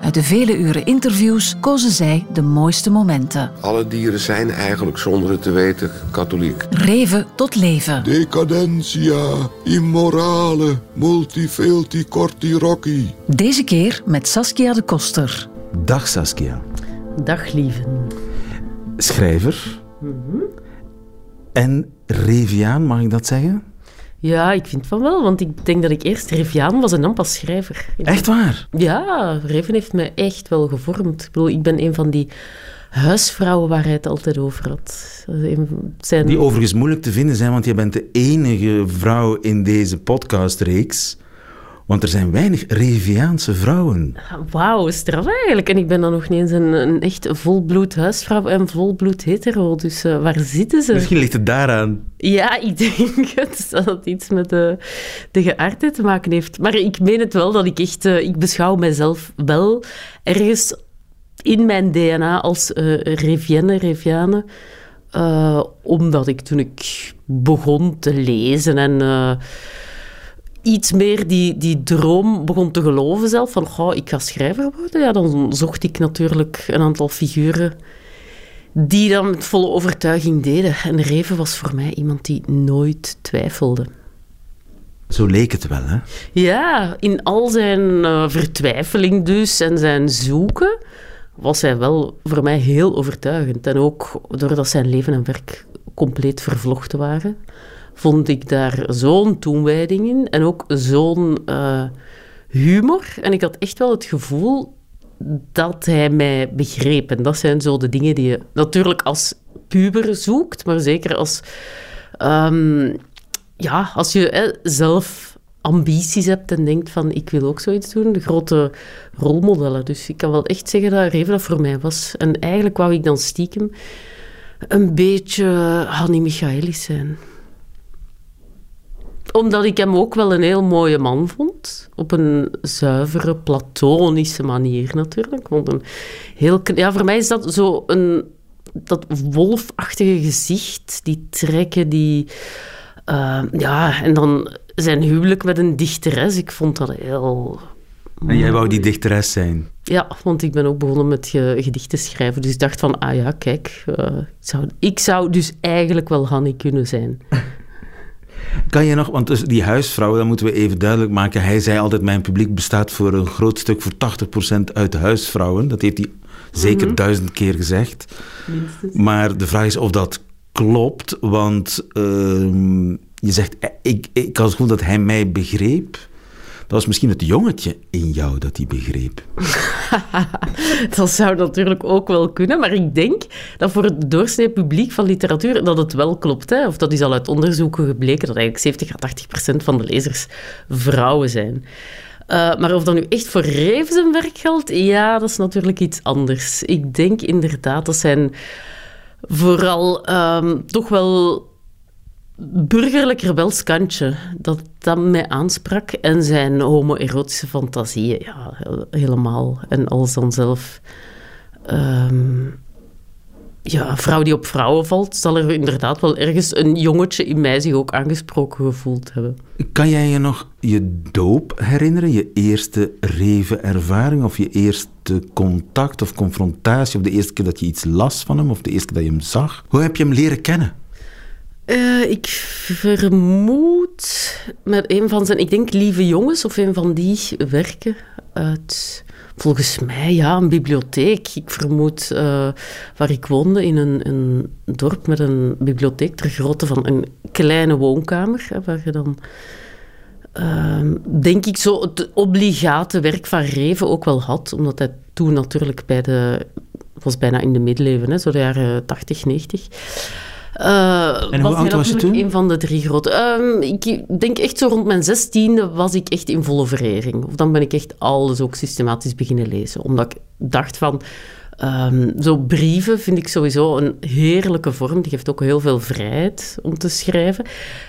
Uit de vele uren interviews kozen zij de mooiste momenten. Alle dieren zijn eigenlijk, zonder het te weten, katholiek. Reven tot leven. Decadentia, immorale, multifelti corti rocci. Deze keer met Saskia de Koster. Dag Saskia. Dag lieven. Schrijver. En Reviaan, mag ik dat zeggen? Ja, ik vind van wel, want ik denk dat ik eerst Reviaan was en dan pas schrijver. Echt waar? Ja, Reven heeft me echt wel gevormd. Ik bedoel, ik ben een van die huisvrouwen waar hij het altijd over had. Zijn... Die overigens moeilijk te vinden zijn, want je bent de enige vrouw in deze podcastreeks. Want er zijn weinig Reviaanse vrouwen. Wauw, straf eigenlijk. En ik ben dan nog niet eens een, een echt volbloed huisvrouw en volbloed hetero. Dus eh, waar zitten ze? Misschien ligt het daaraan. Ja, ik denk het, dat het iets met de, de geaardheid te maken heeft. Maar ik meen het wel dat ik echt... eh, ik beschouw mezelf wel ergens in mijn DNA als eh Revienne, Reviane. Eh, omdat ik toen ik begon te lezen en... iets meer die, die droom begon te geloven zelf, van goh, ik ga schrijver worden, ja, dan zocht ik natuurlijk een aantal figuren die dat met volle overtuiging deden. En Reven was voor mij iemand die nooit twijfelde. Zo leek het wel, hè? Ja, in al zijn eh, vertwijfeling dus en zijn zoeken was hij wel voor mij heel overtuigend. En ook doordat zijn leven en werk compleet vervlochten waren, vond ik daar zo'n toewijding in en ook zo'n eh, humor. En ik had echt wel het gevoel dat hij mij begreep. En dat zijn zo de dingen die je natuurlijk als puber zoekt, maar zeker als, ehm, ja, als je zelf ambities hebt en denkt van ik wil ook zoiets doen, de grote rolmodellen. Dus ik kan wel echt zeggen dat Reven dat voor mij was. En eigenlijk wou ik dan stiekem een beetje Hanni Michaelis zijn omdat ik hem ook wel een heel mooie man vond. Op een zuivere, platonische manier natuurlijk. Ik vond hem heel, ja, voor mij is dat zo een... Dat wolfachtige gezicht, die trekken, die... eh, ja, en dan zijn huwelijk met een dichteres. Ik vond dat heel... En jij wou die dichteres zijn. Ja, want ik ben ook begonnen met ge- gedichten schrijven. Dus ik dacht van, ah ja, kijk, eh, ik, zou, ik zou dus eigenlijk wel Hanni kunnen zijn. Kan je nog, want dus die huisvrouw, dat moeten we even duidelijk maken. Hij zei altijd: Mijn publiek bestaat voor een groot stuk, voor 80% uit huisvrouwen. Dat heeft hij zeker duizend keer gezegd. Maar de vraag is of dat klopt, want ehm, je zegt: eh, ik, ik had het gevoel dat hij mij begreep. Dat was misschien het jongetje in jou dat hij begreep. Dat zou natuurlijk ook wel kunnen, maar ik denk dat voor het doorsnee publiek van literatuur dat het wel klopt. Hè? Of dat is al uit onderzoeken gebleken dat eigenlijk 70 à 80 procent van de lezers vrouwen zijn. Eh, maar of dat nu echt voor Reven zijn werk geldt, ja, dat is natuurlijk iets anders. Ik denk inderdaad dat zijn vooral ehm, toch wel burgerlijk rebels kantje, dat dat mij aansprak. En zijn homoerotische fantasieën, ja, he- helemaal. En als dan zelf... ehm, ja, vrouw die op vrouwen valt, zal er inderdaad wel ergens een jongetje in mij zich ook aangesproken gevoeld hebben. Kan jij je nog je doop herinneren? Je eerste reven ervaring? Of je eerste contact of confrontatie? Of de eerste keer dat je iets las van hem? Of de eerste keer dat je hem zag? Hoe heb je hem leren kennen? Uh, ik vermoed met een van zijn, ik denk Lieve Jongens of een van die werken uit, volgens mij, ja, een bibliotheek. Ik vermoed uh, waar ik woonde in een, een, dorp met een bibliotheek ter grootte van een kleine woonkamer, hè, waar je dan uh, denk ik zo het obligate werk van Reven ook wel had, omdat hij toen natuurlijk bij de, was bijna in de middeleeuwen, hè, zo de jaren 80, 90. Uh, en hoe oud was je toen? Een van de drie grote. Uh, ik denk echt zo rond mijn zestiende was ik echt in volle verering. Of dan ben ik echt alles ook systematisch beginnen lezen. Omdat ik dacht van... Um, zo brieven vind ik sowieso een heerlijke vorm. Die geeft ook heel veel vrijheid om te schrijven.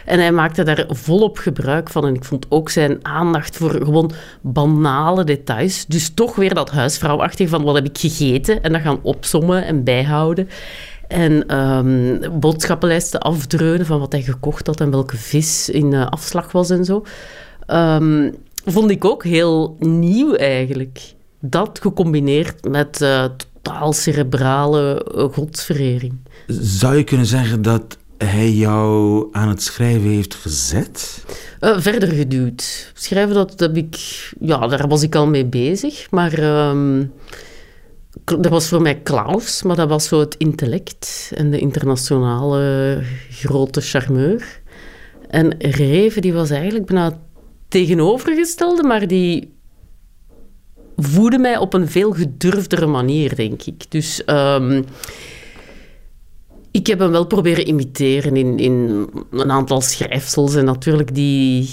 En hij maakte daar volop gebruik van. En ik vond ook zijn aandacht voor gewoon banale details. Dus toch weer dat huisvrouwachtige van wat heb ik gegeten. En dat gaan opsommen en bijhouden. En um, boodschappenlijsten afdreunen van wat hij gekocht had en welke vis in uh, afslag was en zo. Um, vond ik ook heel nieuw eigenlijk. Dat gecombineerd met uh, totaal cerebrale uh, godsverering. Zou je kunnen zeggen dat hij jou aan het schrijven heeft gezet? Uh, verder geduwd. Schrijven, dat heb ik... Ja, daar was ik al mee bezig. Maar... Um, dat was voor mij Klaus, maar dat was zo het intellect en de internationale grote charmeur. En Reven, die was eigenlijk bijna tegenovergestelde, maar die voedde mij op een veel gedurfdere manier, denk ik. Dus um, ik heb hem wel proberen imiteren in, in een aantal schrijfsels en natuurlijk die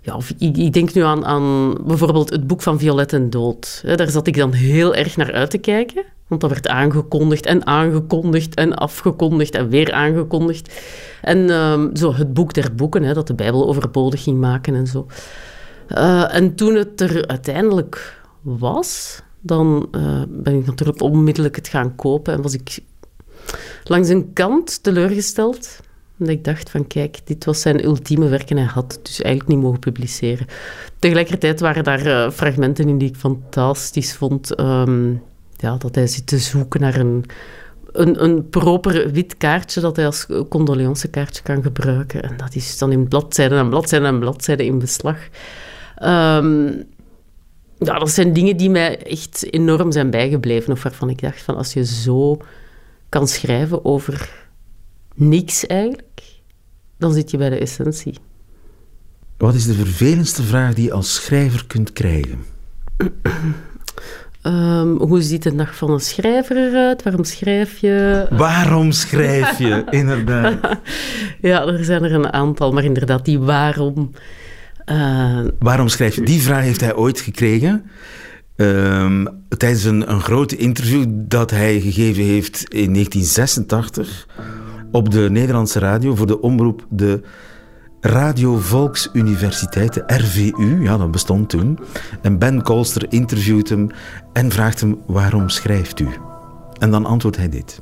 ja, ik, ik, denk nu aan, aan bijvoorbeeld het boek van Violet en Dood. Daar zat ik dan heel erg naar uit te kijken. Want dat werd aangekondigd en aangekondigd en afgekondigd en weer aangekondigd. En um, zo het boek der boeken, hè, dat de Bijbel overbodig ging maken en zo. Uh, en toen het er uiteindelijk was, dan uh, ben ik natuurlijk onmiddellijk het gaan kopen. En was ik langs een kant teleurgesteld dat ik dacht van kijk, dit was zijn ultieme werk en hij had het dus eigenlijk niet mogen publiceren. Tegelijkertijd waren daar uh, fragmenten in die ik fantastisch vond. Um, ja, dat hij zit te zoeken naar een, een, een proper wit kaartje dat hij als condoleancekaartje kan gebruiken. En dat is dan in bladzijden en bladzijden en bladzijden in beslag. Um, ja, dat zijn dingen die mij echt enorm zijn bijgebleven. Of waarvan ik dacht van als je zo kan schrijven over niks eigenlijk, dan zit je bij de essentie. Wat is de vervelendste vraag die je als schrijver kunt krijgen? Um, hoe ziet de dag van een schrijver eruit? Waarom schrijf je? Waarom schrijf je, inderdaad? ja, er zijn er een aantal, maar inderdaad, die waarom. Uh... Waarom schrijf je? Die vraag heeft hij ooit gekregen. Um, tijdens een, een groot interview dat hij gegeven heeft in 1986 op de Nederlandse radio voor de omroep de Radio Volksuniversiteit, de RVU, ja, dat bestond toen. En Ben Kolster interviewt hem en vraagt hem: waarom schrijft u? En dan antwoordt hij dit.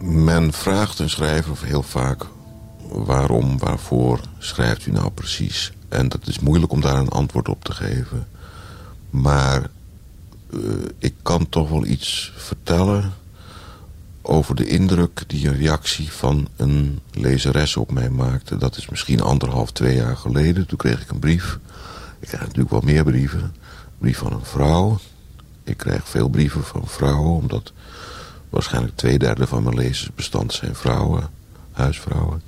Men vraagt een schrijver heel vaak: waarom, waarvoor schrijft u nou precies? En dat is moeilijk om daar een antwoord op te geven. Maar uh, ik kan toch wel iets vertellen over de indruk die een reactie van een lezeres op mij maakte. Dat is misschien anderhalf, twee jaar geleden. Toen kreeg ik een brief. Ik krijg natuurlijk wel meer brieven. Een brief van een vrouw. Ik krijg veel brieven van vrouwen, omdat waarschijnlijk twee derde van mijn lezersbestand zijn vrouwen, huisvrouwen.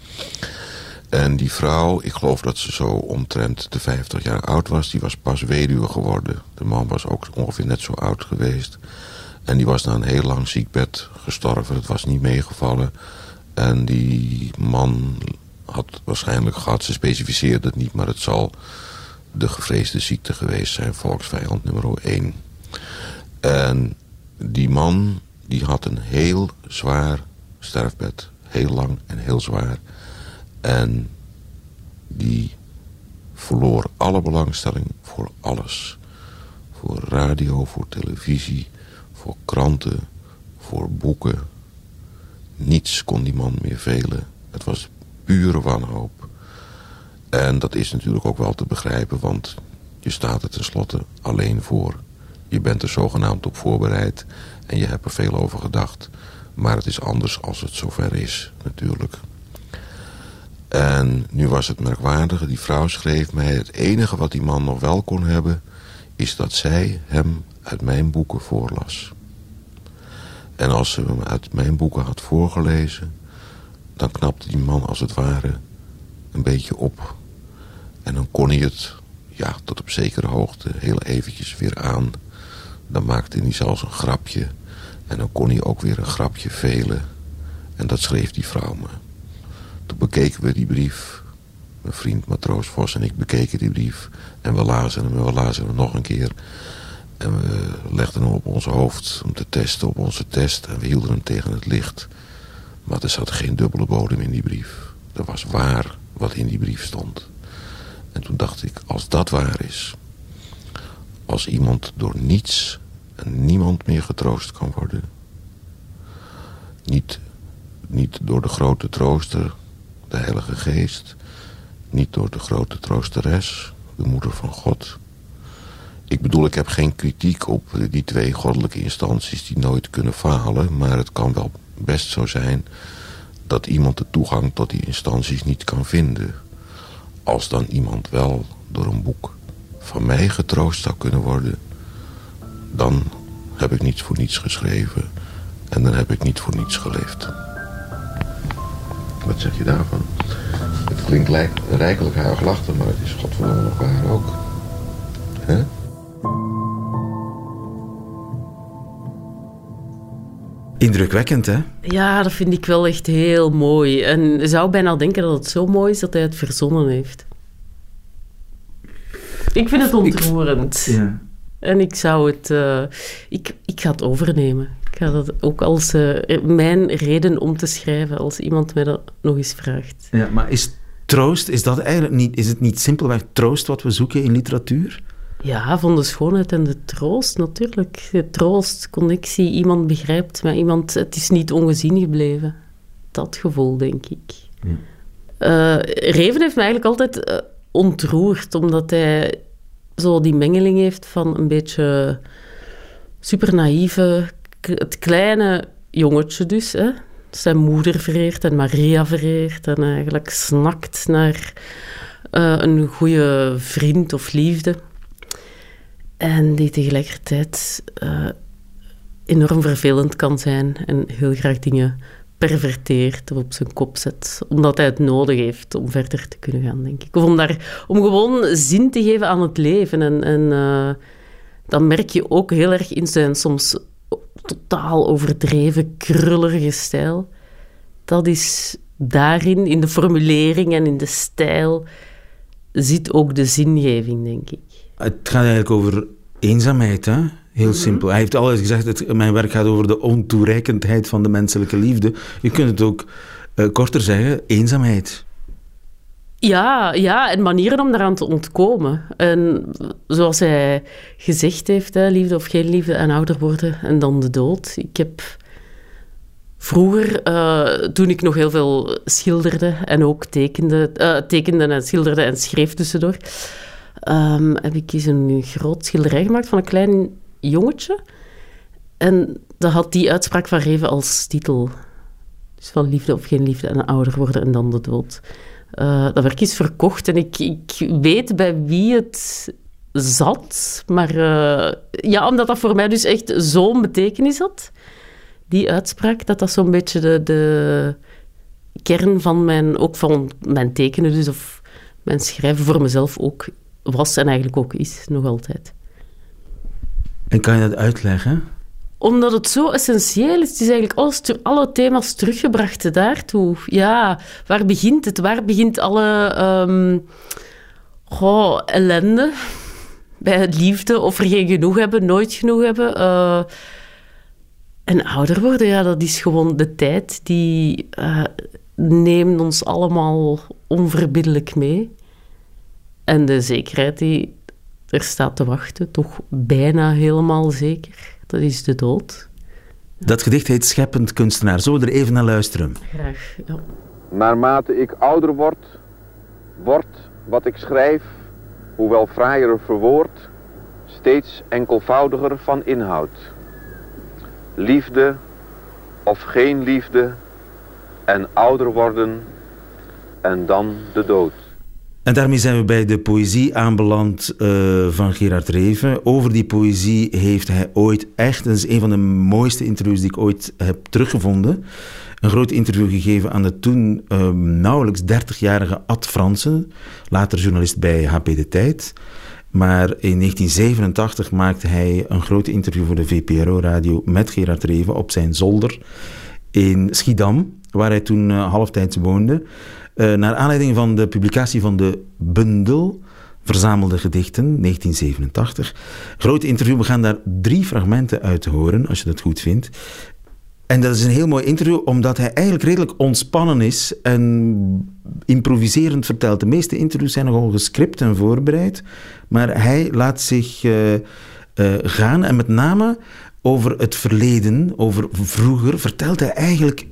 En die vrouw, ik geloof dat ze zo omtrent de 50 jaar oud was, die was pas weduwe geworden. De man was ook ongeveer net zo oud geweest. En die was na een heel lang ziekbed gestorven. Het was niet meegevallen. En die man had waarschijnlijk gehad, ze specificeerde het niet... maar het zal de gevreesde ziekte geweest zijn, volksvijand nummer 1. En die man die had een heel zwaar sterfbed. Heel lang en heel zwaar. En die verloor alle belangstelling voor alles. Voor radio, voor televisie, voor kranten, voor boeken. Niets kon die man meer velen. Het was pure wanhoop. En dat is natuurlijk ook wel te begrijpen, want je staat er tenslotte alleen voor. Je bent er zogenaamd op voorbereid en je hebt er veel over gedacht. Maar het is anders als het zover is, natuurlijk. En nu was het merkwaardige, die vrouw schreef mij... het enige wat die man nog wel kon hebben... is dat zij hem uit mijn boeken voorlas. En als ze hem uit mijn boeken had voorgelezen... dan knapte die man als het ware een beetje op. En dan kon hij het, ja, tot op zekere hoogte, heel eventjes weer aan. Dan maakte hij zelfs een grapje. En dan kon hij ook weer een grapje velen. En dat schreef die vrouw me. Toen bekeken we die brief. Mijn vriend Matroos Vos en ik bekeken die brief. En we lazen hem en we lazen hem nog een keer. En we legden hem op ons hoofd om te testen op onze test. En we hielden hem tegen het licht. Maar er zat geen dubbele bodem in die brief. Er was waar wat in die brief stond. En toen dacht ik, als dat waar is... als iemand door niets en niemand meer getroost kan worden... niet, niet door de grote trooster, de Heilige Geest... niet door de grote troosteres, de Moeder van God... Ik bedoel, ik heb geen kritiek op die twee goddelijke instanties die nooit kunnen falen. Maar het kan wel best zo zijn dat iemand de toegang tot die instanties niet kan vinden. Als dan iemand wel door een boek van mij getroost zou kunnen worden... dan heb ik niets voor niets geschreven en dan heb ik niet voor niets geleefd. Wat zeg je daarvan? Het klinkt rijkelijk huigelachtig, maar het is godverdomme waar ook. Hè? Indrukwekkend, hè? Ja, dat vind ik wel echt heel mooi. En je zou bijna denken dat het zo mooi is dat hij het verzonnen heeft. Ik vind het ontroerend. ja. En ik zou het... Uh, ik, ik ga het overnemen. Ik ga dat ook als uh, mijn reden om te schrijven, als iemand mij dat nog eens vraagt. Ja, maar is troost, is dat eigenlijk niet... Is het niet simpelweg troost wat we zoeken in literatuur? Ja, van de schoonheid en de troost natuurlijk. De troost, connectie, iemand begrijpt maar iemand. Het is niet ongezien gebleven. Dat gevoel, denk ik. Uh, Reven heeft me eigenlijk altijd uh, ontroerd, omdat hij zo die mengeling heeft van een beetje super naïeve, het kleine jongetje dus, hè, zijn moeder vereert en Maria vereert en eigenlijk snakt naar uh, een goede vriend of liefde. En die tegelijkertijd uh, enorm vervelend kan zijn en heel graag dingen perverteert of op zijn kop zet, omdat hij het nodig heeft om verder te kunnen gaan, denk ik. Of om, daar, om gewoon zin te geven aan het leven. En, en uh, dan merk je ook heel erg in zijn soms totaal overdreven, krullerige stijl. Dat is daarin, in de formulering en in de stijl, zit ook de zingeving, denk ik. Het gaat eigenlijk over eenzaamheid, hè? Heel mhm. simpel. Hij heeft altijd gezegd, dat mijn werk gaat over de ontoereikendheid van de menselijke liefde. Je kunt het ook uh, korter zeggen, eenzaamheid. Ja, ja, en manieren om daaraan te ontkomen. En zoals hij gezegd heeft, hè, liefde of geen liefde en ouder worden en dan de dood. Ik heb vroeger, uh, toen ik nog heel veel schilderde en ook tekende, uh, tekende en schilderde en schreef tussendoor, heb ik eens een groot schilderij gemaakt van een klein jongetje. En dat had die uitspraak van Reven als titel. Dus van liefde of geen liefde en ouder worden en dan de dood. Uh, dat werk is verkocht en ik, ik weet bij wie het zat. Maar uh, ja, omdat dat voor mij dus echt zo'n betekenis had, die uitspraak, dat dat zo'n beetje de, de kern van mijn, ook van mijn tekenen dus, of mijn schrijven voor mezelf ook was en eigenlijk ook is, nog altijd. En kan je dat uitleggen? Omdat het zo essentieel is. Het is eigenlijk alles, alle thema's teruggebracht daartoe. Ja, waar begint het? Waar begint alle um, goh, ellende? Bij het liefde, of er geen genoeg hebben, nooit genoeg hebben. Uh, en ouder worden, ja, dat is gewoon de tijd die uh, neemt ons allemaal onverbiddelijk mee. En de zekerheid die er staat te wachten, toch bijna helemaal zeker, dat is de dood. Dat gedicht heet Scheppend Kunstenaar. Zullen we er even naar luisteren? Graag, ja. Naarmate ik ouder word, wordt wat ik schrijf, hoewel fraaier verwoord, steeds enkelvoudiger van inhoud. Liefde, of geen liefde en ouder worden en dan de dood. En daarmee zijn we bij de poëzie aanbeland uh, van Gerard Reven. Over die poëzie heeft hij ooit echt, is een van de mooiste interviews die ik ooit heb teruggevonden, een groot interview gegeven aan de toen uh, nauwelijks 30-jarige Ad Fransen, later journalist bij HP De Tijd. Maar in 1987 maakte hij een groot interview voor de VPRO-radio met Gerard Reven op zijn zolder in Schiedam, waar hij toen uh, halftijds woonde. Uh, naar aanleiding van de publicatie van de bundel Verzamelde Gedichten, 1987. Groot interview, we gaan daar drie fragmenten uit horen, als je dat goed vindt. En dat is een heel mooi interview, omdat hij eigenlijk redelijk ontspannen is en improviserend vertelt. De meeste interviews zijn nogal gescript en voorbereid, maar hij laat zich uh, uh, gaan en met name over het verleden, over vroeger, vertelt hij eigenlijk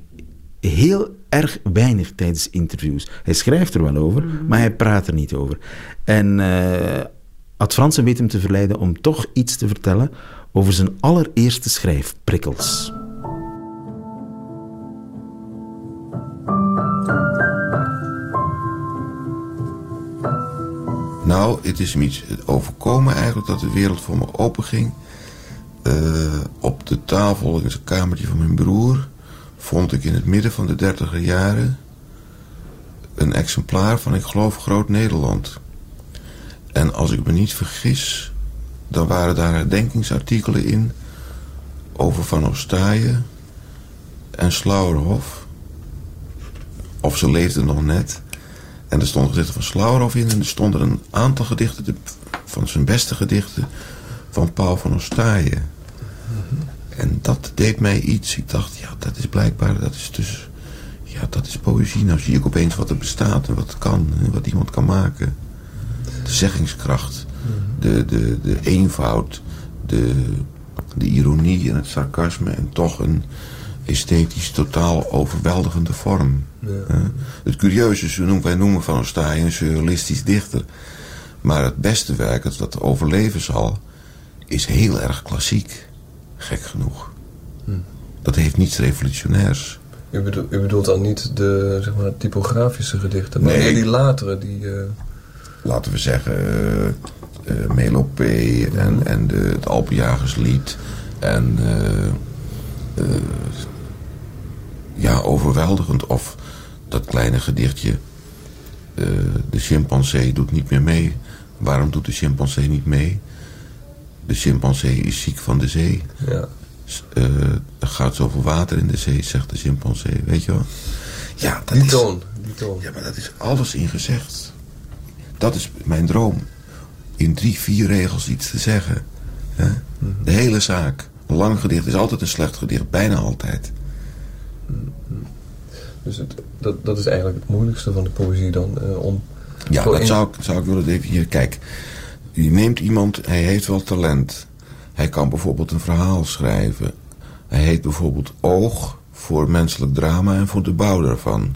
heel erg weinig tijdens interviews. Hij schrijft er wel over, mm. maar hij praat er niet over. En uh, Ad Fransen weet hem te verleiden om toch iets te vertellen over zijn allereerste schrijfprikkels. Nou, het is me iets overkomen eigenlijk dat de wereld voor me openging. Uh, op de tafel in het kamertje van mijn broer vond ik in het midden van de dertiger jaren een exemplaar van, ik geloof, Groot Nederland. En als ik me niet vergis, dan waren daar herdenkingsartikelen in over Van Ostaaien en Slauerhof. Of ze leefden nog net. En er stond gedichten van Slauerhof in en er stonden een aantal gedichten van zijn beste gedichten van Paul van Ostaaien. En dat deed mij iets. Ik dacht, ja, dat is blijkbaar, dat is dus, ja, dat is poëzie. Nou zie ik opeens wat er bestaat en wat het kan, en wat iemand kan maken. De zeggingskracht, de, de, de eenvoud, de, de ironie en het sarcasme en toch een esthetisch totaal overweldigende vorm. Ja. Het curieuze is, wij noemen Van Ostaaien een surrealistisch dichter. Maar het beste werk, het wat overleven zal, is heel erg klassiek. Gek genoeg. Hm. Dat heeft niets revolutionairs. U bedoelt, u bedoelt dan niet de zeg maar, typografische gedichten, maar nee, die latere die... Uh... Laten we zeggen uh, uh, Melopee en, en de, het Alpenjagerslied en ja, overweldigend. Of dat kleine gedichtje de chimpansee doet niet meer mee. Waarom doet de chimpansee niet mee? De chimpansee is ziek van de zee. Ja. Uh, er gaat zoveel water in de zee, zegt de chimpansee. Weet je wel? Ja, dat die is, toon, die toon. Ja, maar dat is alles in gezegd. Dat is mijn droom. In drie, vier regels iets te zeggen. Mhm. De hele zaak. Een lang gedicht is altijd een slecht gedicht. Bijna altijd. Mhm. Dus het, dat, dat is eigenlijk het moeilijkste van de poëzie dan. Uh, om ja, dat zou, ik, zou ik willen definiëren. Kijk, je neemt iemand, hij heeft wel talent. Hij kan bijvoorbeeld een verhaal schrijven. Hij heeft bijvoorbeeld oog voor menselijk drama en voor de bouw daarvan.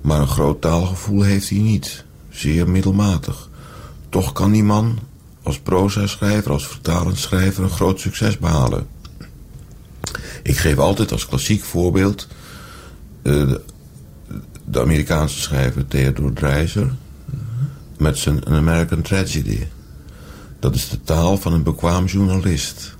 Maar een groot taalgevoel heeft hij niet. Zeer middelmatig. Toch kan die man als proza-schrijver, als vertalingsschrijver een groot succes behalen. Ik geef altijd als klassiek voorbeeld de, de, Amerikaanse schrijver Theodore Dreiser met zijn American Tragedy. Dat is de taal van een bekwaam journalist.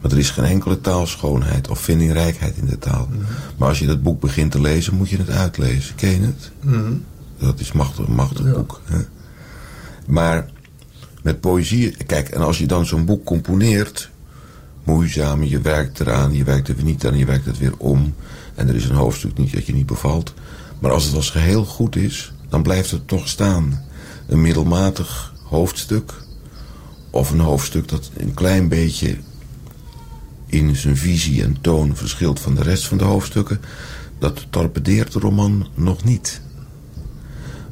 Maar er is geen enkele taalschoonheid of vindingrijkheid in de taal. Mhm. Maar als je dat boek begint te lezen, moet je het uitlezen. Ken je het? Mhm. Dat is machtig, een machtig boek. Hè? Maar met poëzie... Kijk, en als je dan zo'n boek componeert... moeizaam, je werkt eraan, je werkt er weer niet aan, je werkt het weer om... en er is een hoofdstuk niet dat je niet bevalt... maar als het als geheel goed is, dan blijft het toch staan een middelmatig hoofdstuk. Of een hoofdstuk dat een klein beetje in zijn visie en toon verschilt van de rest van de hoofdstukken. Dat torpedeert de roman nog niet.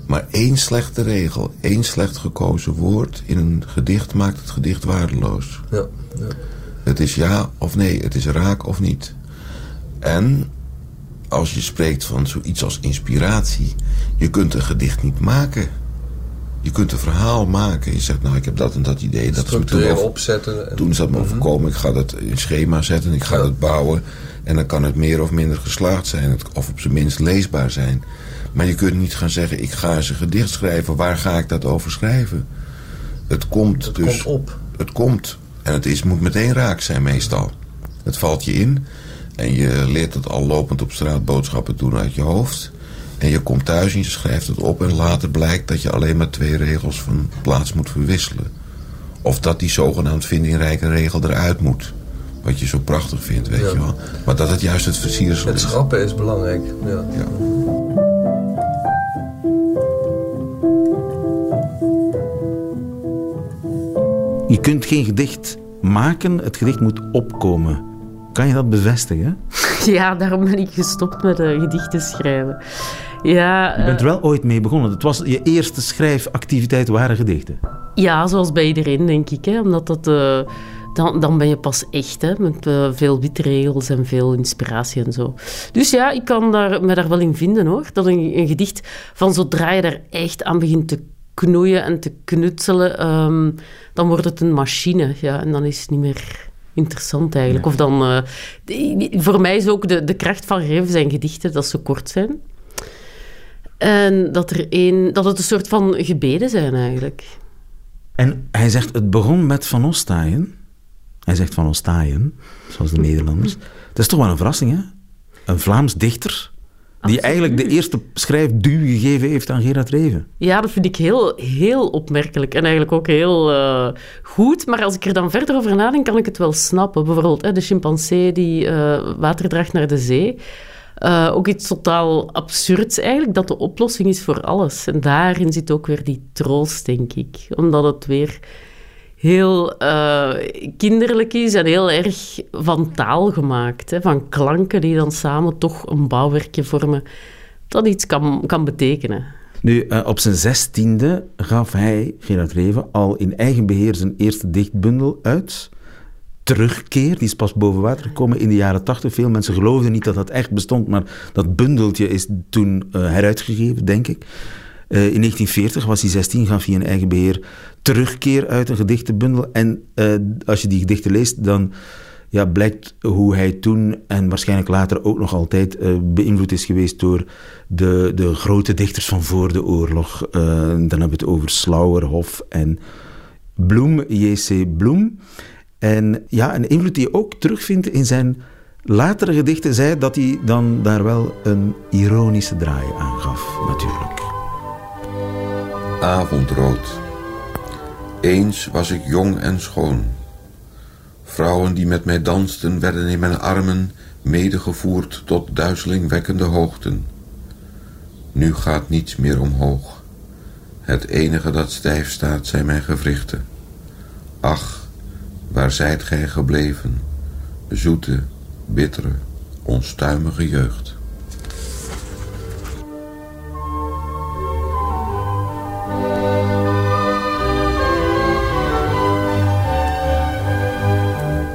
Maar één slechte regel, één slecht gekozen woord in een gedicht maakt het gedicht waardeloos. Ja, ja. Het is ja of nee, het is raak of niet. En als je spreekt van zoiets als inspiratie, je kunt een gedicht niet maken je kunt een verhaal maken. Je zegt, nou, ik heb dat en dat idee. Dat Structureel opzetten. En... Toen is dat me mhm. overkomen. Ik ga dat in schema zetten. Ik ga dat bouwen. En dan kan het meer of minder geslaagd zijn, of op zijn minst leesbaar zijn. Maar je kunt niet gaan zeggen, ik ga eens een gedicht schrijven. Waar ga ik dat over schrijven? Het komt Het dus... komt op. Het komt. En het is, moet meteen raak zijn meestal. Het valt je in. En je leert het al lopend op straat boodschappen doen uit je hoofd. En je komt thuis en je schrijft het op. En later blijkt dat je alleen maar twee regels van plaats moet verwisselen. Of dat die zogenaamd vindingrijke regel eruit moet. Wat je zo prachtig vindt, weet Ja. je wel. Maar dat het juist het versiersel Het is. schrappen is belangrijk. Ja. Ja. Je kunt geen gedicht maken, het gedicht moet opkomen. Kan je dat bevestigen? Ja, daarom ben ik gestopt met eh, gedichten schrijven. Ja, Je bent eh, er wel ooit mee begonnen. Het was je eerste schrijfactiviteit waren gedichten. ja, zoals bij iedereen, denk ik. Hè, omdat dat, eh, dan, dan ben je pas echt, hè, met eh, veel witregels en veel inspiratie en zo. Dus ja, ik kan daar, me daar wel in vinden, hoor. Dat een, een gedicht, van zodra je daar echt aan begint te knoeien en te knutselen, ehm, dan wordt het een machine. Ja, en dan is het niet meer interessant eigenlijk. Of dan, eh, voor mij is ook de, de kracht van Reven zijn gedichten dat ze kort zijn. En dat, er één, dat het een soort van gebeden zijn eigenlijk. En hij zegt, het begon met Van Ostaaien. Hij zegt Van Ostaaien, zoals de Nederlanders. Dat is toch wel een verrassing, hè? Een Vlaams dichter die Absoluut. eigenlijk de eerste schrijfduw gegeven heeft aan Gerard Reven. Ja, dat vind ik heel, heel opmerkelijk en eigenlijk ook heel eh, goed. Maar als ik er dan verder over nadenk, kan ik het wel snappen. Bijvoorbeeld hè, de chimpansee die eh, water draagt naar de zee. Eh, ook iets totaal absurds eigenlijk, dat de oplossing is voor alles. En daarin zit ook weer die troost, denk ik. Omdat het weer heel eh, kinderlijk is en heel erg van taal gemaakt. Hè, van klanken die dan samen toch een bouwwerkje vormen. Dat iets kan, kan betekenen. Nu, eh, op zijn zestiende gaf hij, Gerard Reven, al in eigen beheer zijn eerste dichtbundel uit. Terugkeer, die is pas boven water gekomen in de jaren tachtig. Veel mensen geloofden niet dat dat echt bestond, maar dat bundeltje is toen eh, heruitgegeven, denk ik. Eh, in 1940 was hij 16, gaf hij in eigen beheer Terugkeer uit, een gedichtenbundel. En eh, als je die gedichten leest, dan ja, blijkt hoe hij toen en waarschijnlijk later ook nog altijd beïnvloed is geweest door de, de grote dichters van voor de oorlog. Dan hebben we het over Slauerhoff en Bloem, J.C. Bloem. En ja, een invloed die je ook terugvindt in zijn latere gedichten, zei dat hij dan daar wel een ironische draai aan gaf, natuurlijk. Avondrood. Eens was ik jong en schoon. Vrouwen die met mij dansten werden in mijn armen medegevoerd tot duizelingwekkende hoogten. Nu gaat niets meer omhoog. Het enige dat stijf staat zijn mijn gewrichten. Ach, waar zijt gij gebleven? Zoete, bittere, onstuimige jeugd.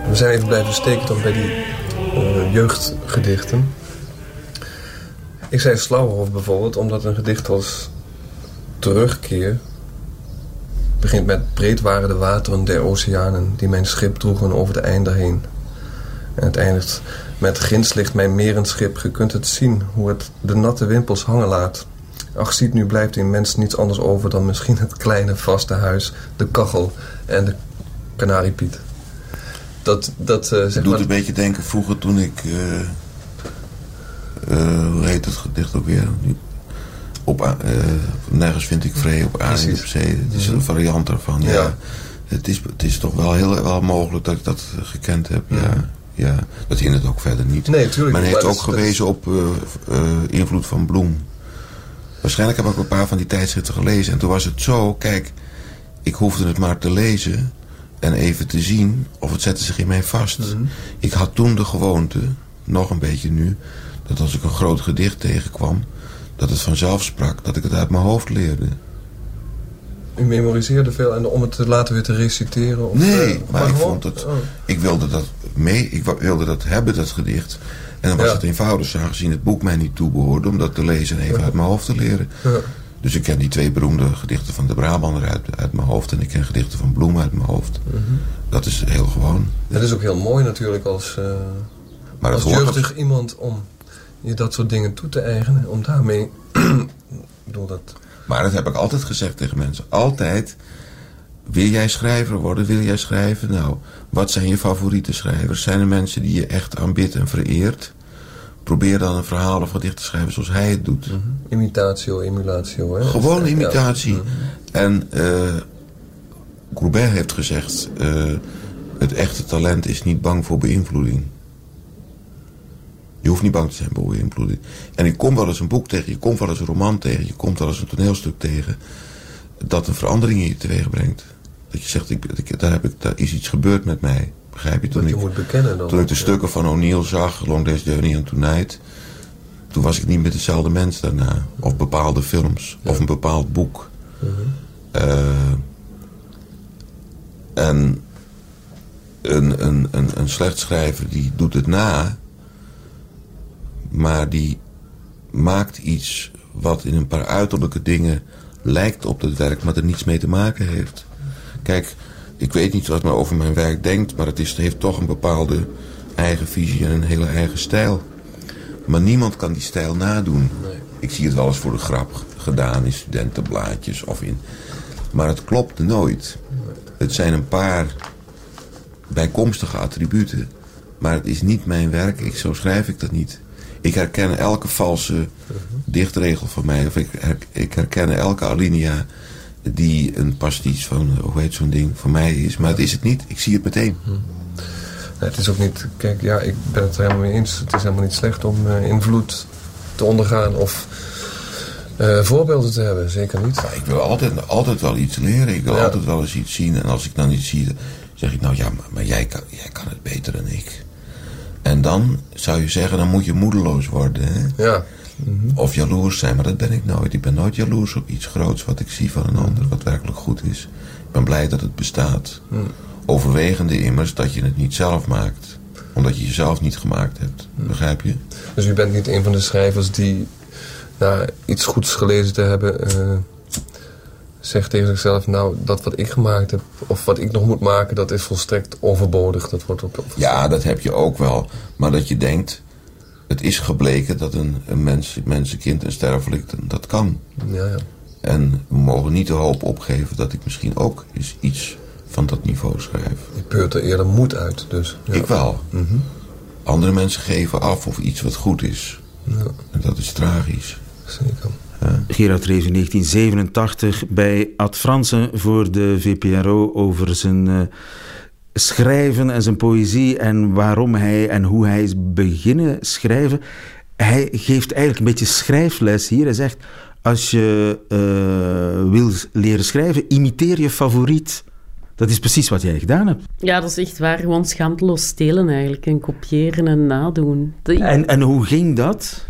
We zijn even blijven steken dan bij die eh, jeugdgedichten. Ik zei Slauerhoff bijvoorbeeld, omdat een gedicht als Terugkeer begint met breed waren de wateren der oceanen die mijn schip droegen over de einder heen. En het eindigt met ginds ligt mijn merenschip, ge kunt het zien hoe het de natte wimpels hangen laat. Ach, ziet nu blijft in mens niets anders over dan misschien het kleine vaste huis, de kachel en de kanariepiet. Dat, dat eh, zeg Het doet maar... een beetje denken vroeger toen ik... eh, hoe heet het gedicht ook weer? Op, eh, nergens vind ik vrede op aarde op zee. Het is een variant daarvan, ja. Ja. Het, is, het is toch wel heel wel mogelijk dat ik dat gekend heb, ja. ja. Dat hindert ook verder niet. Nee, tuurlijk Men heeft ook gewezen op eh, eh, invloed van Bloem. Waarschijnlijk heb ik een paar van die tijdschriften gelezen. En toen was het zo, kijk, ik hoefde het maar te lezen en even te zien of het zette zich in mij vast. Mhm. Ik had toen de gewoonte, nog een beetje nu, dat als ik een groot gedicht tegenkwam, dat het vanzelf sprak, dat ik het uit mijn hoofd leerde. U memoriseerde veel en om het te laten weer te reciteren? Of, Nee, eh, maar ik vond het, oh. ik wilde dat mee, ik wilde dat hebben, dat gedicht. En dan was Ja. het eenvoudig, aangezien het boek mij niet toebehoorde, om dat te lezen en even Ja. uit mijn hoofd te leren. Ja. Dus ik ken die twee beroemde gedichten van de Brabander uit, uit mijn hoofd en ik ken gedichten van Bloem uit mijn hoofd. Mhm. Dat is heel gewoon. Het is ook heel mooi natuurlijk als... eh, Maar dat als hoort jeugdig iemand om je dat soort dingen toe te eigenen, om daarmee... bedoel dat... Maar dat heb ik altijd gezegd tegen mensen. Altijd, wil jij schrijver worden? Wil jij schrijven? Nou, wat zijn je favoriete schrijvers? Zijn er mensen die je echt aanbidt en vereert? Probeer dan een verhaal of gedicht te schrijven zoals hij het doet. Imitatio, emulatio. Hè? Gewoon Ja. imitatie. En eh Courbet heeft gezegd... eh, het echte talent is niet bang voor beïnvloeding. Je hoeft niet bang te zijn voor beïnvloeding. En je komt wel eens een boek tegen, je komt wel eens een roman tegen... je komt wel eens een toneelstuk tegen... dat een verandering in je teweeg brengt. Dat je zegt, ik, ik, daar, heb ik, daar is iets gebeurd met mij. Begrijp je? Toen Dat je ik, moet bekennen dan. toen ik de Ja. stukken van O'Neill zag, Long Day's Journey and Tonight... toen was ik niet meer dezelfde mens daarna. Of bepaalde films, of een bepaald boek. Eh, en een, een, een, een slecht schrijver die doet het na... maar die maakt iets wat in een paar uiterlijke dingen lijkt op het werk... maar er niets mee te maken heeft. Kijk, ik weet niet wat men over mijn werk denkt... maar het is, heeft toch een bepaalde eigen visie en een hele eigen stijl. Maar niemand kan die stijl nadoen. Ik zie het wel eens voor de grap gedaan in studentenblaadjes of in... Maar het klopt nooit. Het zijn een paar bijkomstige attributen. Maar het is niet mijn werk. Ik, zo schrijf ik dat niet. Ik herken elke valse dichtregel van mij. Of ik, her- ik herken elke alinea die een pastiche van, hoe heet zo'n ding, van mij is. Maar het is het niet. Ik zie het meteen. Nee, het is ook niet... Kijk, ja, ik ben het er helemaal mee eens. Het is helemaal niet slecht om eh, invloed te ondergaan of eh, voorbeelden te hebben. Zeker niet. Maar ik wil altijd, altijd wel iets leren. Ik wil Ja. altijd wel eens iets zien. En als ik dan iets zie, zeg ik nou ja, maar, maar jij, kan, jij kan het beter dan ik. En dan zou je zeggen, dan moet je moedeloos worden. Hè? Ja. Of jaloers zijn, maar dat ben ik nooit. Ik ben nooit jaloers op iets groots wat ik zie van een ander, wat werkelijk goed is. Ik ben blij dat het bestaat. Overwegende immers dat je het niet zelf maakt. Omdat je jezelf niet gemaakt hebt. Begrijp je? Dus u bent niet een van de schrijvers die na iets goeds gelezen te hebben... eh, zegt tegen zichzelf... nou, dat wat ik gemaakt heb of wat ik nog moet maken... dat is volstrekt overbodig. Dat wordt op... Ja, dat heb je ook wel. Maar dat je denkt, het is gebleken dat een, een mens, mensenkind, een sterfelik, dat kan. Ja, ja. En we mogen niet de hoop opgeven dat ik misschien ook eens iets van dat niveau schrijf. Je peurt er eerder moed uit, dus. Ja. Ik wel. Andere mensen geven af of iets wat goed is. Ja, En dat is tragisch. zeker. Gerard Reven in 1987 bij Ad Fransen voor de VPRO over zijn eh, schrijven en zijn poëzie en waarom hij en hoe hij is beginnen schrijven. Hij geeft eigenlijk een beetje schrijfles hier. Hij zegt, als je eh, wil leren schrijven, imiteer je favoriet. Dat is precies wat jij gedaan hebt. Ja, dat is echt waar. Gewoon schaamteloos stelen eigenlijk. En kopiëren en nadoen. En, en hoe ging dat?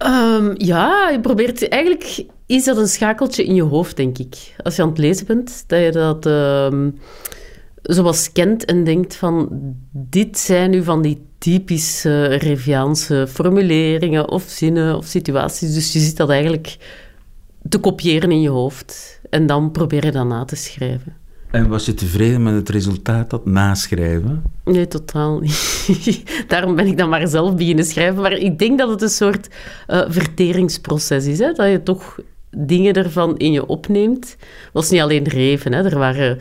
Ehm, ja, je probeert... Eigenlijk is dat een schakeltje in je hoofd, denk ik. Als je aan het lezen bent, dat je dat ehm zoals kent en denkt van... Dit zijn nu van die typische Reviaanse formuleringen of zinnen of situaties. Dus je zit dat eigenlijk te kopiëren in je hoofd. En dan probeer je dat na te schrijven. En was je tevreden met het resultaat, dat naschrijven? Nee, totaal niet. Daarom ben ik dan maar zelf beginnen schrijven. Maar ik denk dat het een soort eh, verteringsproces is. Hè? Dat je toch dingen ervan in je opneemt. Het was niet alleen reven. Hè? Er waren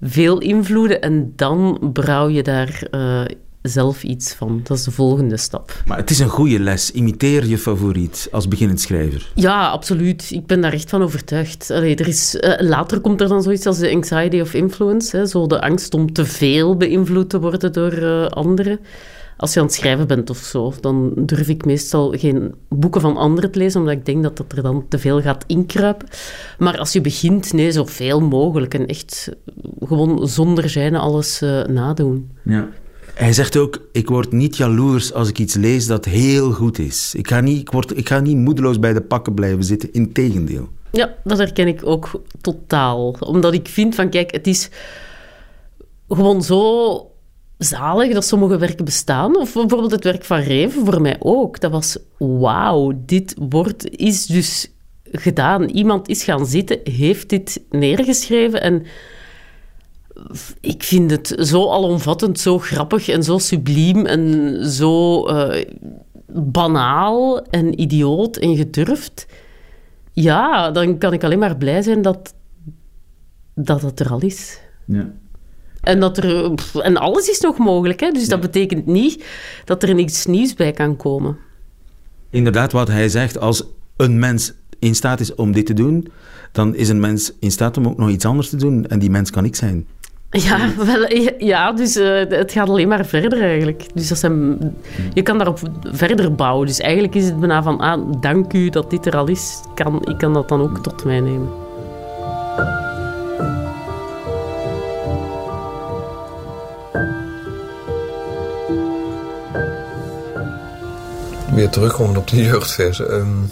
veel invloeden. En dan brouw je daar eh, zelf iets van. Dat is de volgende stap. Maar het is een goede les. Imiteer je favoriet als beginnend schrijver. Ja, absoluut. Ik ben daar echt van overtuigd. Allee, er is, eh, later komt er dan zoiets als de anxiety of influence. Hè, zo de angst om te veel beïnvloed te worden door eh, anderen. Als je aan het schrijven bent of zo, dan durf ik meestal geen boeken van anderen te lezen, omdat ik denk dat dat er dan te veel gaat inkruipen. Maar als je begint, nee, zoveel mogelijk. En echt gewoon zonder zijn alles eh, nadoen. Ja. Hij zegt ook, ik word niet jaloers als ik iets lees dat heel goed is. Ik ga niet, ik word, ik ga niet moedeloos bij de pakken blijven zitten, integendeel. Ja, dat herken ik ook totaal. Omdat ik vind van, kijk, het is gewoon zo zalig dat sommige werken bestaan. Of bijvoorbeeld het werk van Reven, voor mij ook. Dat was, wauw, dit wordt, is dus gedaan. Iemand is gaan zitten, heeft dit neergeschreven en ik vind het zo alomvattend, zo grappig en zo subliem en zo uh, banaal en idioot en gedurfd. Ja, dan kan ik alleen maar blij zijn dat, dat het er al is. Ja. En, dat er, en alles is nog mogelijk, hè? dus dat betekent niet dat er niks nieuws bij kan komen. Inderdaad, wat hij zegt, als een mens in staat is om dit te doen, dan is een mens in staat om ook nog iets anders te doen. En die mens kan ik zijn. Ja, wel, ja dus uh, het gaat alleen maar verder eigenlijk. Dus dat zijn, je kan daarop verder bouwen. Dus eigenlijk is het bijna van, ah, dank u dat dit er al is. Kan, ik kan dat dan ook tot mij nemen. Weer terugkomend op de jeugdverse. Um,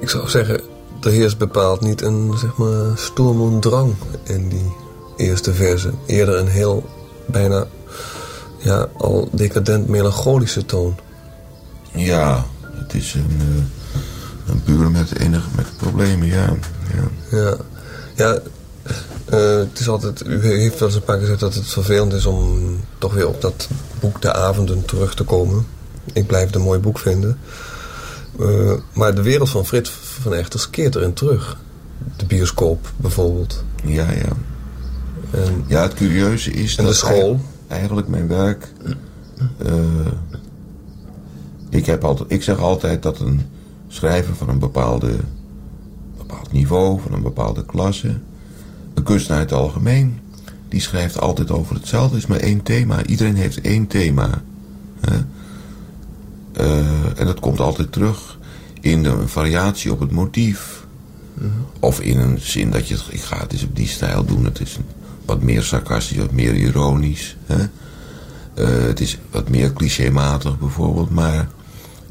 ik zou zeggen, er heerst bepaald niet een zeg maar, storm drang in die eerste verse. Eerder een heel bijna ja, al decadent melancholische toon. Ja, het is een, uh, een puur met enige met problemen, ja. Ja, ja, ja uh, het is altijd, u heeft wel eens een paar keer gezegd dat het vervelend is om toch weer op dat boek De Avonden terug te komen. Ik blijf het een mooi boek vinden. Uh, maar de wereld van Frits van Echters keert erin terug. De bioscoop bijvoorbeeld. Ja, ja. En, ja, het curieuze is en dat de school. eigenlijk mijn werk... Uh, ik, heb altijd, ik zeg altijd dat een schrijver van een bepaalde, bepaald niveau, van een bepaalde klasse... Een kunstenaar in het algemeen, die schrijft altijd over hetzelfde. is maar één thema. Iedereen heeft één thema. Hè? Uh, en dat komt altijd terug in de variatie op het motief. -hmm. Of in een zin dat je, ik ga het eens op die stijl doen. Het is wat meer sarcastisch, wat meer ironisch. Hè? Uh, het is wat meer clichématig bijvoorbeeld. Maar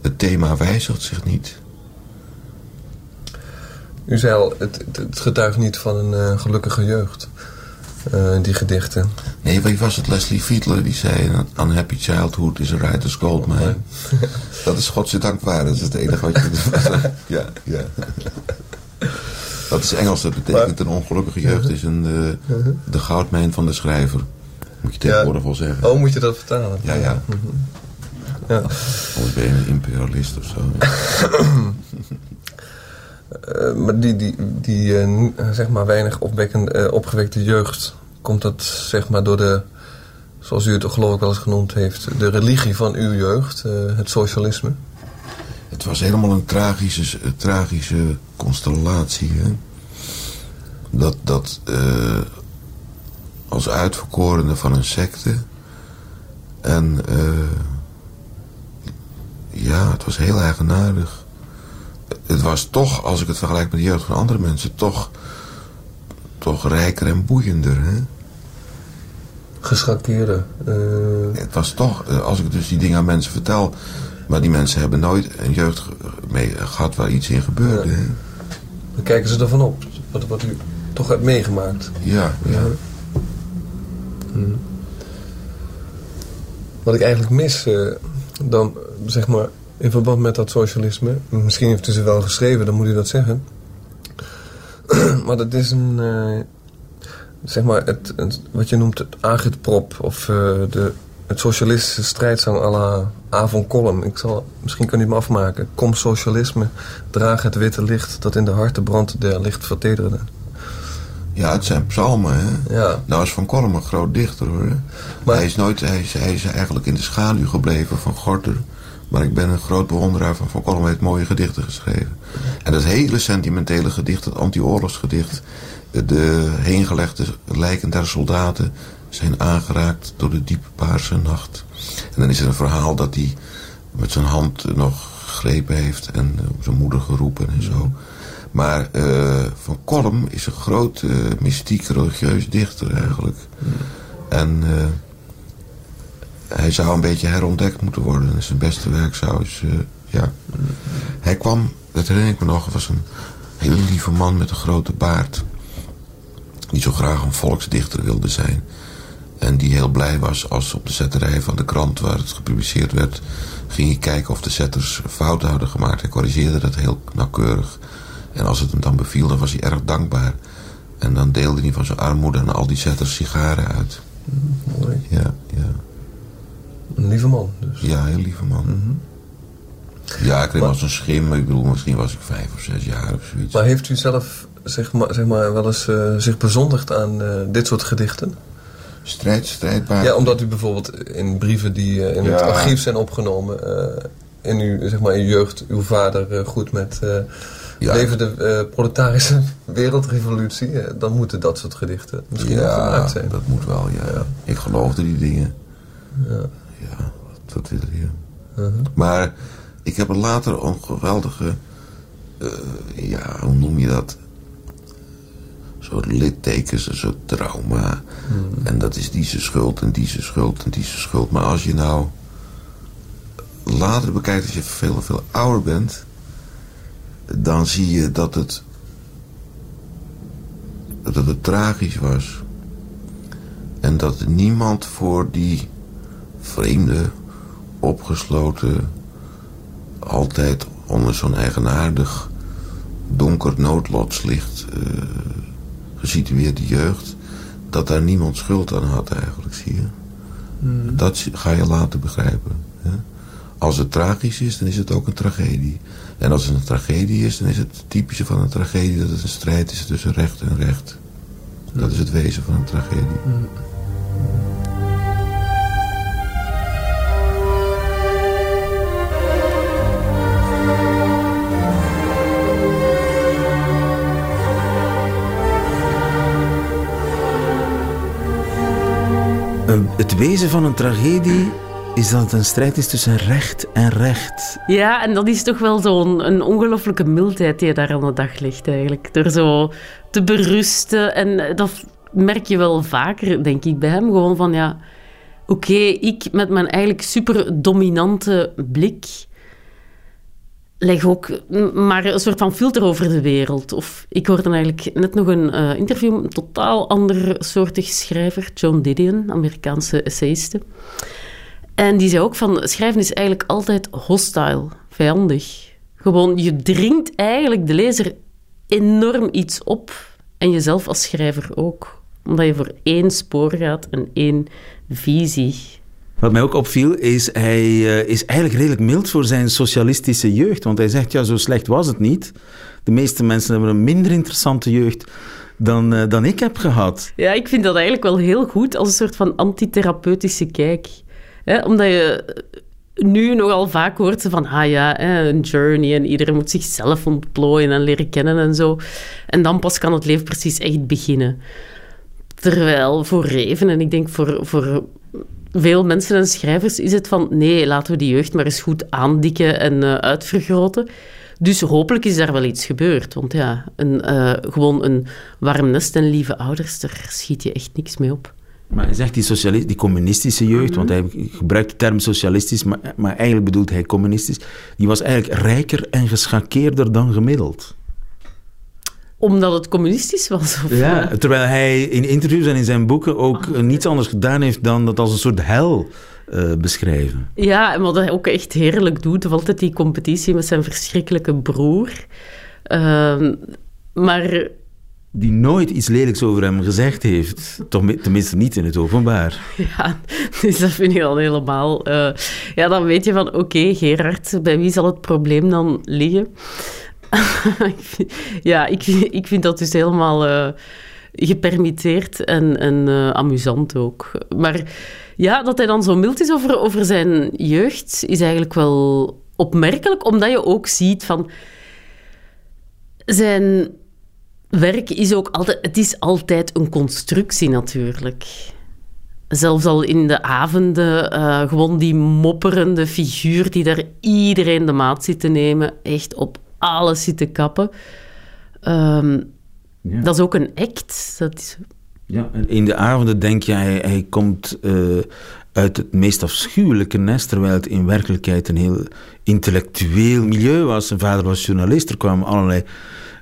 het thema wijzigt zich niet. U zei al, het, het getuigt niet van een uh, gelukkige jeugd. Uh, die gedichten. Nee, wie was het? Leslie Fiedler die zei... Unhappy childhood is a writer's gold mine. dat is godzijdank waar. Dat is het enige wat je... ja, ja. Dat is Engels. Dat betekent een ongelukkige jeugd is een, uh, de goudmijn van de schrijver. Moet je tegenwoordig wel zeggen. Oh, moet je dat vertalen? Ja, ja. ja. Of ben je een imperialist of zo. Uh, maar die, die, die uh, zeg maar weinig opwekkende, uh, opgewekte jeugd... komt dat zeg maar door de, zoals u het geloof ik wel eens genoemd heeft... de religie van uw jeugd, het socialisme? Het was helemaal een tragische, tragische constellatie. Hè? Dat, dat als uitverkorene van een secte... en ja, het was heel eigenaardig het was toch, als ik het vergelijk met de jeugd van andere mensen, toch, toch rijker en boeiender. Hè? Uh... Het was toch, als ik dus die dingen aan mensen vertel, maar die mensen hebben nooit een jeugd mee gehad waar iets in gebeurde. Ja. Dan kijken ze ervan op, wat, wat u toch hebt meegemaakt. Ja, ja. Hmm. Wat ik eigenlijk mis, uh, dan zeg maar in verband met dat socialisme. Misschien heeft u ze wel geschreven, dan moet u dat zeggen. maar dat is een... Uh, zeg maar, het, het, wat je noemt het agitprop... of uh, de, het socialistische strijdzang à la Avon Kolm. Ik zal, misschien kan u me afmaken. Kom socialisme, draag het witte licht... dat in de harten brandt der licht vertederde. Ja, het zijn psalmen, hè? Ja. Nou is Van Kolm een groot dichter, hoor. Maar hij is, nooit, hij is, hij is eigenlijk in de schaduw gebleven van Gorter... Maar ik ben een groot bewonderaar van Van Kolm. heeft mooie gedichten geschreven. En dat hele sentimentele gedicht, het anti-oorlogsgedicht... de heengelegde lijken der soldaten zijn aangeraakt door de diepe paarse nacht. En dan is er een verhaal dat hij met zijn hand nog gegrepen heeft... en op zijn moeder geroepen en zo. Maar uh, Van Kolm is een groot uh, mystiek religieus dichter eigenlijk. En... Uh, hij zou een beetje herontdekt moeten worden. Zijn beste werk zou uh, ja. Hij kwam, dat herinner ik me nog, was een hele lieve man met een grote baard. Die zo graag een volksdichter wilde zijn. En die heel blij was als op de zetterij van de krant waar het gepubliceerd werd... ging hij kijken of de zetters fouten hadden gemaakt. Hij corrigeerde dat heel nauwkeurig. En als het hem dan beviel, dan was hij erg dankbaar. En dan deelde hij van zijn armoede en al die zetters sigaren uit. Mooi. Ja, ja. Een lieve man dus. Ja, heel lieve man. Ja, ik kreeg Maar- als een schim. Ik bedoel, misschien was ik vijf of zes jaar of zoiets. Maar heeft u zelf zeg maar, zeg maar, wel eens eh, zich bezondigd aan eh, dit soort gedichten? Strijd, strijdbaar. Ja, omdat u bijvoorbeeld in brieven die eh, in het archief zijn opgenomen... eh, in, uw, zeg maar, in uw jeugd uw vader eh, goed met Ja. leven de proletarische wereldrevolutie... dan moeten dat soort gedichten misschien wel gemaakt zijn. dat moet wel, ja. Ik geloofde die dingen. Ja. Ja, wil je? Mhm. Maar ik heb er later een geweldige... ja, hoe noem je dat? Soort littekens, een soort trauma. En dat is die zijn schuld en die zijn schuld en die zijn schuld. Maar als je nou later bekijkt, als je veel, veel ouder bent... dan zie je dat het... dat het tragisch was. En dat niemand voor die vreemde, opgesloten, altijd onder zo'n eigenaardig donker noodlotslicht eh, gesitueerde jeugd, dat daar niemand schuld aan had eigenlijk, zie je. Dat zie- ga je later begrijpen. Hè? Als het tragisch is, dan is het ook een tragedie. En als het een tragedie is, dan is het typische van een tragedie dat het een strijd is tussen recht en recht. Dat is het wezen van een tragedie. Een- Het wezen van een tragedie is dat het een strijd is tussen recht en recht. Ja, en dat is toch wel zo'n een ongelooflijke mildheid die daar aan de dag legt eigenlijk. Door zo te berusten. En eh, dat merk je wel vaker, denk ik, bij hem. Gewoon van, ja, oké, ik met mijn eigenlijk super dominante blik leg ook maar een soort van filter over de wereld. Of ik hoorde eigenlijk net nog een eh, interview met een totaal ander soortig schrijver, John Didion, Amerikaanse essayiste. En die zei ook van, schrijven is eigenlijk altijd hostile, vijandig. Gewoon, je dringt eigenlijk de lezer enorm iets op. En jezelf als schrijver ook. Omdat je voor één spoor gaat en één visie. Wat mij ook opviel is, hij eh, is eigenlijk redelijk mild voor zijn socialistische jeugd. Want hij zegt, ja, zo slecht was het niet. De meeste mensen hebben een minder interessante jeugd dan, eh, dan ik heb gehad. Ja, ik vind dat eigenlijk wel heel goed als een soort van antitherapeutische kijk. Omdat je nu nogal vaak hoort van, ah ja, een journey en iedereen moet zichzelf ontplooien en leren kennen en zo. En dan pas kan het leven precies echt beginnen. Terwijl voor Reven, en ik denk voor, voor veel mensen en schrijvers, is het van, nee, laten we die jeugd maar eens goed aandikken en eh, uitvergroten. Dus hopelijk is daar wel iets gebeurd. Want ja, een, eh, gewoon een warm nest en lieve ouders, daar schiet je echt niks mee op. Maar hij zegt die, die communistische jeugd, want hij gebruikt de term socialistisch, maar, maar eigenlijk bedoelt hij communistisch, die was eigenlijk rijker en geschakeerder dan gemiddeld. Omdat het communistisch was? Of, Ja, terwijl hij in interviews en in zijn boeken ook eh, niets anders gedaan heeft dan dat als een soort hel eh, beschrijven. Ja, en wat hij ook echt heerlijk doet, of altijd die competitie met zijn verschrikkelijke broer. Ehm, maar Die nooit iets lelijks over hem gezegd heeft. Tenminste niet in het openbaar. ja, dus dat vind ik dan helemaal... eh, ja, dan weet je van, oké, Gerard, bij wie zal het probleem dan liggen? Ja, ik, ik vind dat dus helemaal eh, gepermitteerd en, en eh, amusant ook. Maar ja, dat hij dan zo mild is over, over zijn jeugd, is eigenlijk wel opmerkelijk, omdat je ook ziet van... Zijn werk is ook altijd... Het is altijd een constructie natuurlijk. Zelfs al in de avonden, eh, gewoon die mopperende figuur die daar iedereen de maat zit te nemen, echt op alles zit te kappen. Ehm, Ja. Dat is ook een act. Dat is, Ja, en in de avonden denk je, hij, hij komt eh, uit het meest afschuwelijke nest, terwijl het in werkelijkheid een heel intellectueel milieu was. Zijn vader was journalist, er kwamen allerlei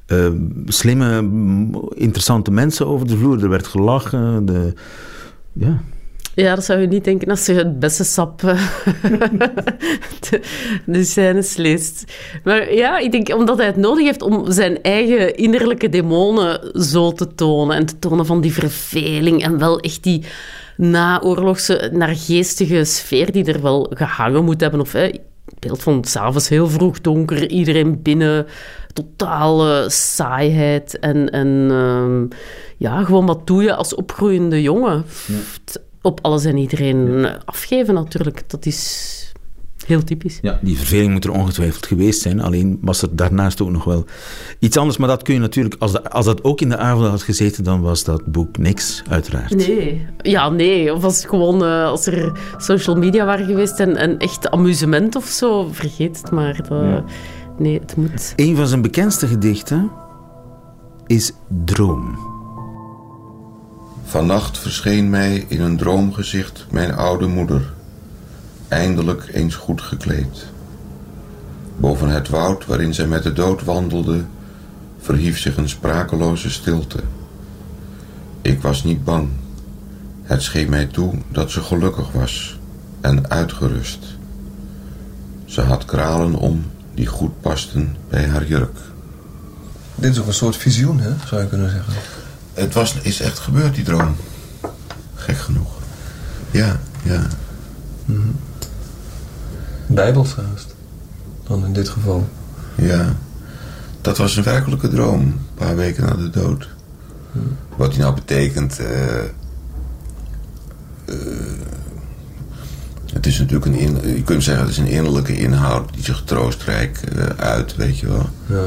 eh, slimme, interessante mensen over de vloer. Er werd gelachen. De, ja. Ja, dat zou je niet denken als je het beste sap eh, de, de scènes leest. Maar ja, ik denk omdat hij het nodig heeft om zijn eigen innerlijke demonen zo te tonen. En te tonen van die verveling en wel echt die naoorlogse, naargeestige sfeer die er wel gehangen moet hebben. Of hè, het beeld van s'avonds heel vroeg donker, iedereen binnen, totale saaiheid. En, en ehm, ja, gewoon wat doe je als opgroeiende jongen? Op alles en iedereen afgeven natuurlijk. Dat is heel typisch. Ja, die verveling moet er ongetwijfeld geweest zijn. Alleen was er daarnaast ook nog wel iets anders. Maar dat kun je natuurlijk, als, dat- als dat ook in de avond had gezeten, dan was dat boek niks, uiteraard. Nee. Ja, nee. Of als, gewoon, eh, als er social media waren geweest en, en echt amusement of zo, vergeet het maar. Dat- Nee, het moet... Een van zijn bekendste gedichten is Droom. Vannacht verscheen mij in een droomgezicht mijn oude moeder, eindelijk eens goed gekleed. Boven het woud waarin zij met de dood wandelde, verhief zich een sprakeloze stilte. Ik was niet bang. Het scheen mij toe dat ze gelukkig was en uitgerust. Ze had kralen om die goed pasten bij haar jurk. Dit is ook een soort visioen, hè, zou je kunnen zeggen. Het was, is echt gebeurd, die droom. Gek genoeg. Ja, ja. Bijbels haast. Dan in dit geval. Ja, dat was een werkelijke droom, een paar weken na de dood. Wat die nou betekent. eh, eh, het is natuurlijk een. In, je kunt zeggen, het is een innerlijke inhoud die zich troostrijk eh, uit, weet je wel. Ja.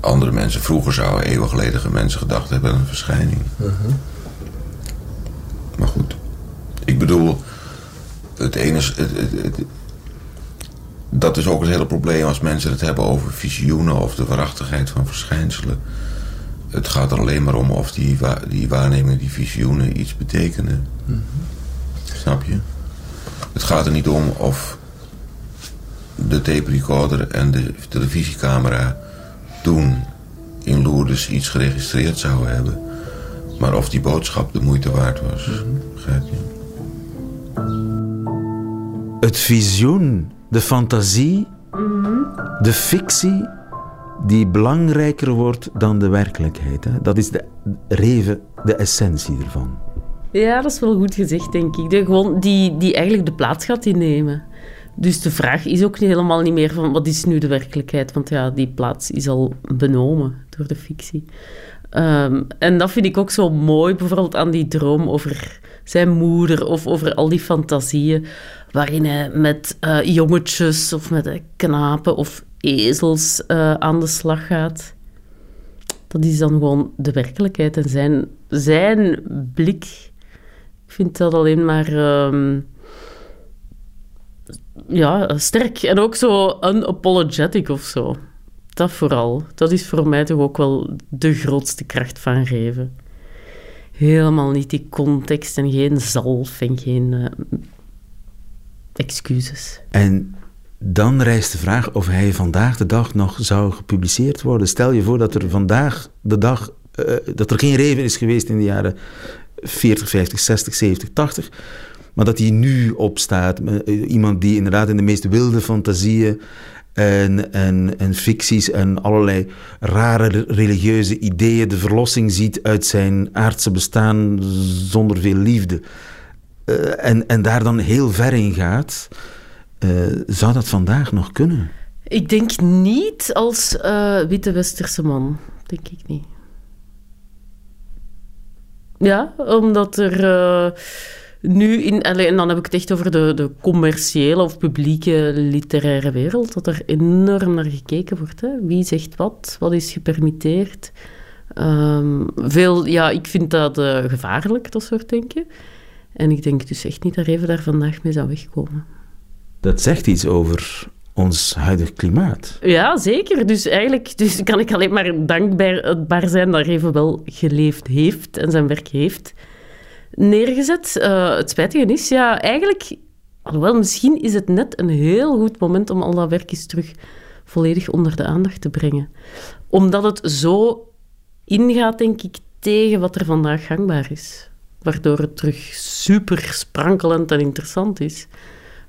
Andere mensen, vroeger zouden eeuwigledige mensen gedacht hebben aan een verschijning. Maar goed, ik bedoel, het ene is. Het, het- het- dat is ook het hele probleem als mensen het hebben over visioenen of de waarachtigheid van verschijnselen. Het gaat er alleen maar om of die, wa- die waarnemingen, die visioenen iets betekenen. Snap je? Het gaat er niet om of de tape recorder en de televisiecamera toen in Lourdes iets geregistreerd zouden hebben. Maar of die boodschap de moeite waard was. Begrijp je? Het visioen, de fantasie, de fictie die belangrijker wordt dan de werkelijkheid. Hè? Dat is de reven, de essentie ervan. Ja, dat is wel goed gezegd, denk ik. De, gewoon die, die eigenlijk de plaats gaat innemen. Dus de vraag is ook helemaal niet meer van wat is nu de werkelijkheid, want ja, die plaats is al benomen door de fictie. Ehm, en dat vind ik ook zo mooi, bijvoorbeeld aan die droom over zijn moeder of over al die fantasieën, waarin hij met eh, jongetjes of met eh, knapen of ezels eh, aan de slag gaat. Dat is dan gewoon de werkelijkheid en zijn, zijn blik. Ik vind dat alleen maar ehm, ja, sterk. En ook zo unapologetic of zo. Dat vooral. Dat is voor mij toch ook wel de grootste kracht van Reven. Helemaal niet die context en geen zalf en geen eh, excuses. En dan rijst de vraag of hij vandaag de dag nog zou gepubliceerd worden. Stel je voor dat er vandaag de dag, eh, dat er geen Reven is geweest in de jaren 40, 50, 60, 70, 80. Maar dat hij nu opstaat. eh, Iemand die inderdaad in de meest wilde fantasieën en, en, en ficties en allerlei rare religieuze ideeën de verlossing ziet uit zijn aardse bestaan zonder veel liefde. Eh, en, en daar dan heel ver in gaat. Eh, zou dat vandaag nog kunnen? Ik denk niet als eh, witte westerse man. Denk ik niet. Ja, omdat er eh, nu in... En dan heb ik het echt over de, de commerciële of publieke literaire wereld, dat er enorm naar gekeken wordt. Hè? Wie zegt wat? Wat is gepermitteerd? Ehm, veel, ja, ik vind dat eh, gevaarlijk, dat soort denken. En ik denk dus echt niet dat Reven daar vandaag mee zou wegkomen. Dat zegt iets over ons huidig klimaat. Ja, zeker. Dus eigenlijk dus kan ik alleen maar dankbaar zijn dat Reven wel geleefd heeft en zijn werk heeft neergezet. Eh, het spijtige is, ja, eigenlijk... Alhoewel, misschien is het net een heel goed moment om al dat werk eens terug volledig onder de aandacht te brengen. Omdat het zo ingaat, denk ik, tegen wat er vandaag gangbaar is. waardoor het terug super sprankelend en interessant is.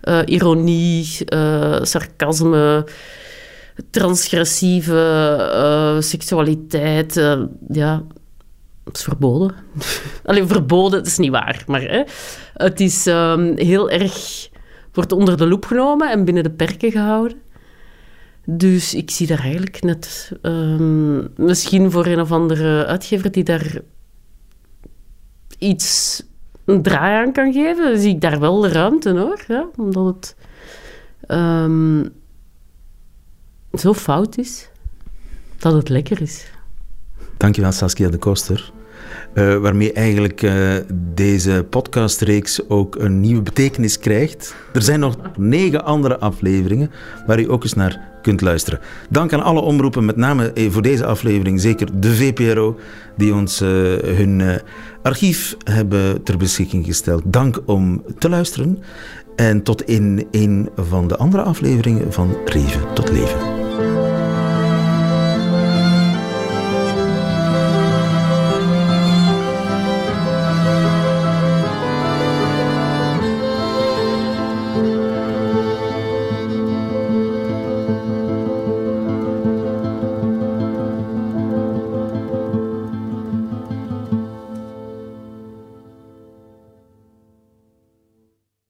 Uh, ironie, uh, sarcasme, transgressieve uh, seksualiteit. ja, het is verboden. Alleen verboden, het is niet waar. Maar hè, het is um, heel erg... Wordt onder de loep genomen en binnen de perken gehouden. Dus ik zie daar eigenlijk net... Um, misschien voor een of andere uitgever die daar iets een draai aan kan geven, zie ik daar wel de ruimte hoor. Omdat het um, zo fout is dat het lekker is. Dankjewel Saskia de Koster. Uh, waarmee eigenlijk uh, deze podcastreeks ook een nieuwe betekenis krijgt. Er zijn nog negen andere afleveringen waar u ook eens naar kunt luisteren. Dank aan alle omroepen, met name eh, voor deze aflevering zeker de VPRO, die ons hun archief hebben ter beschikking gesteld. Dank om te luisteren en tot in een van de andere afleveringen van Reven tot Leven.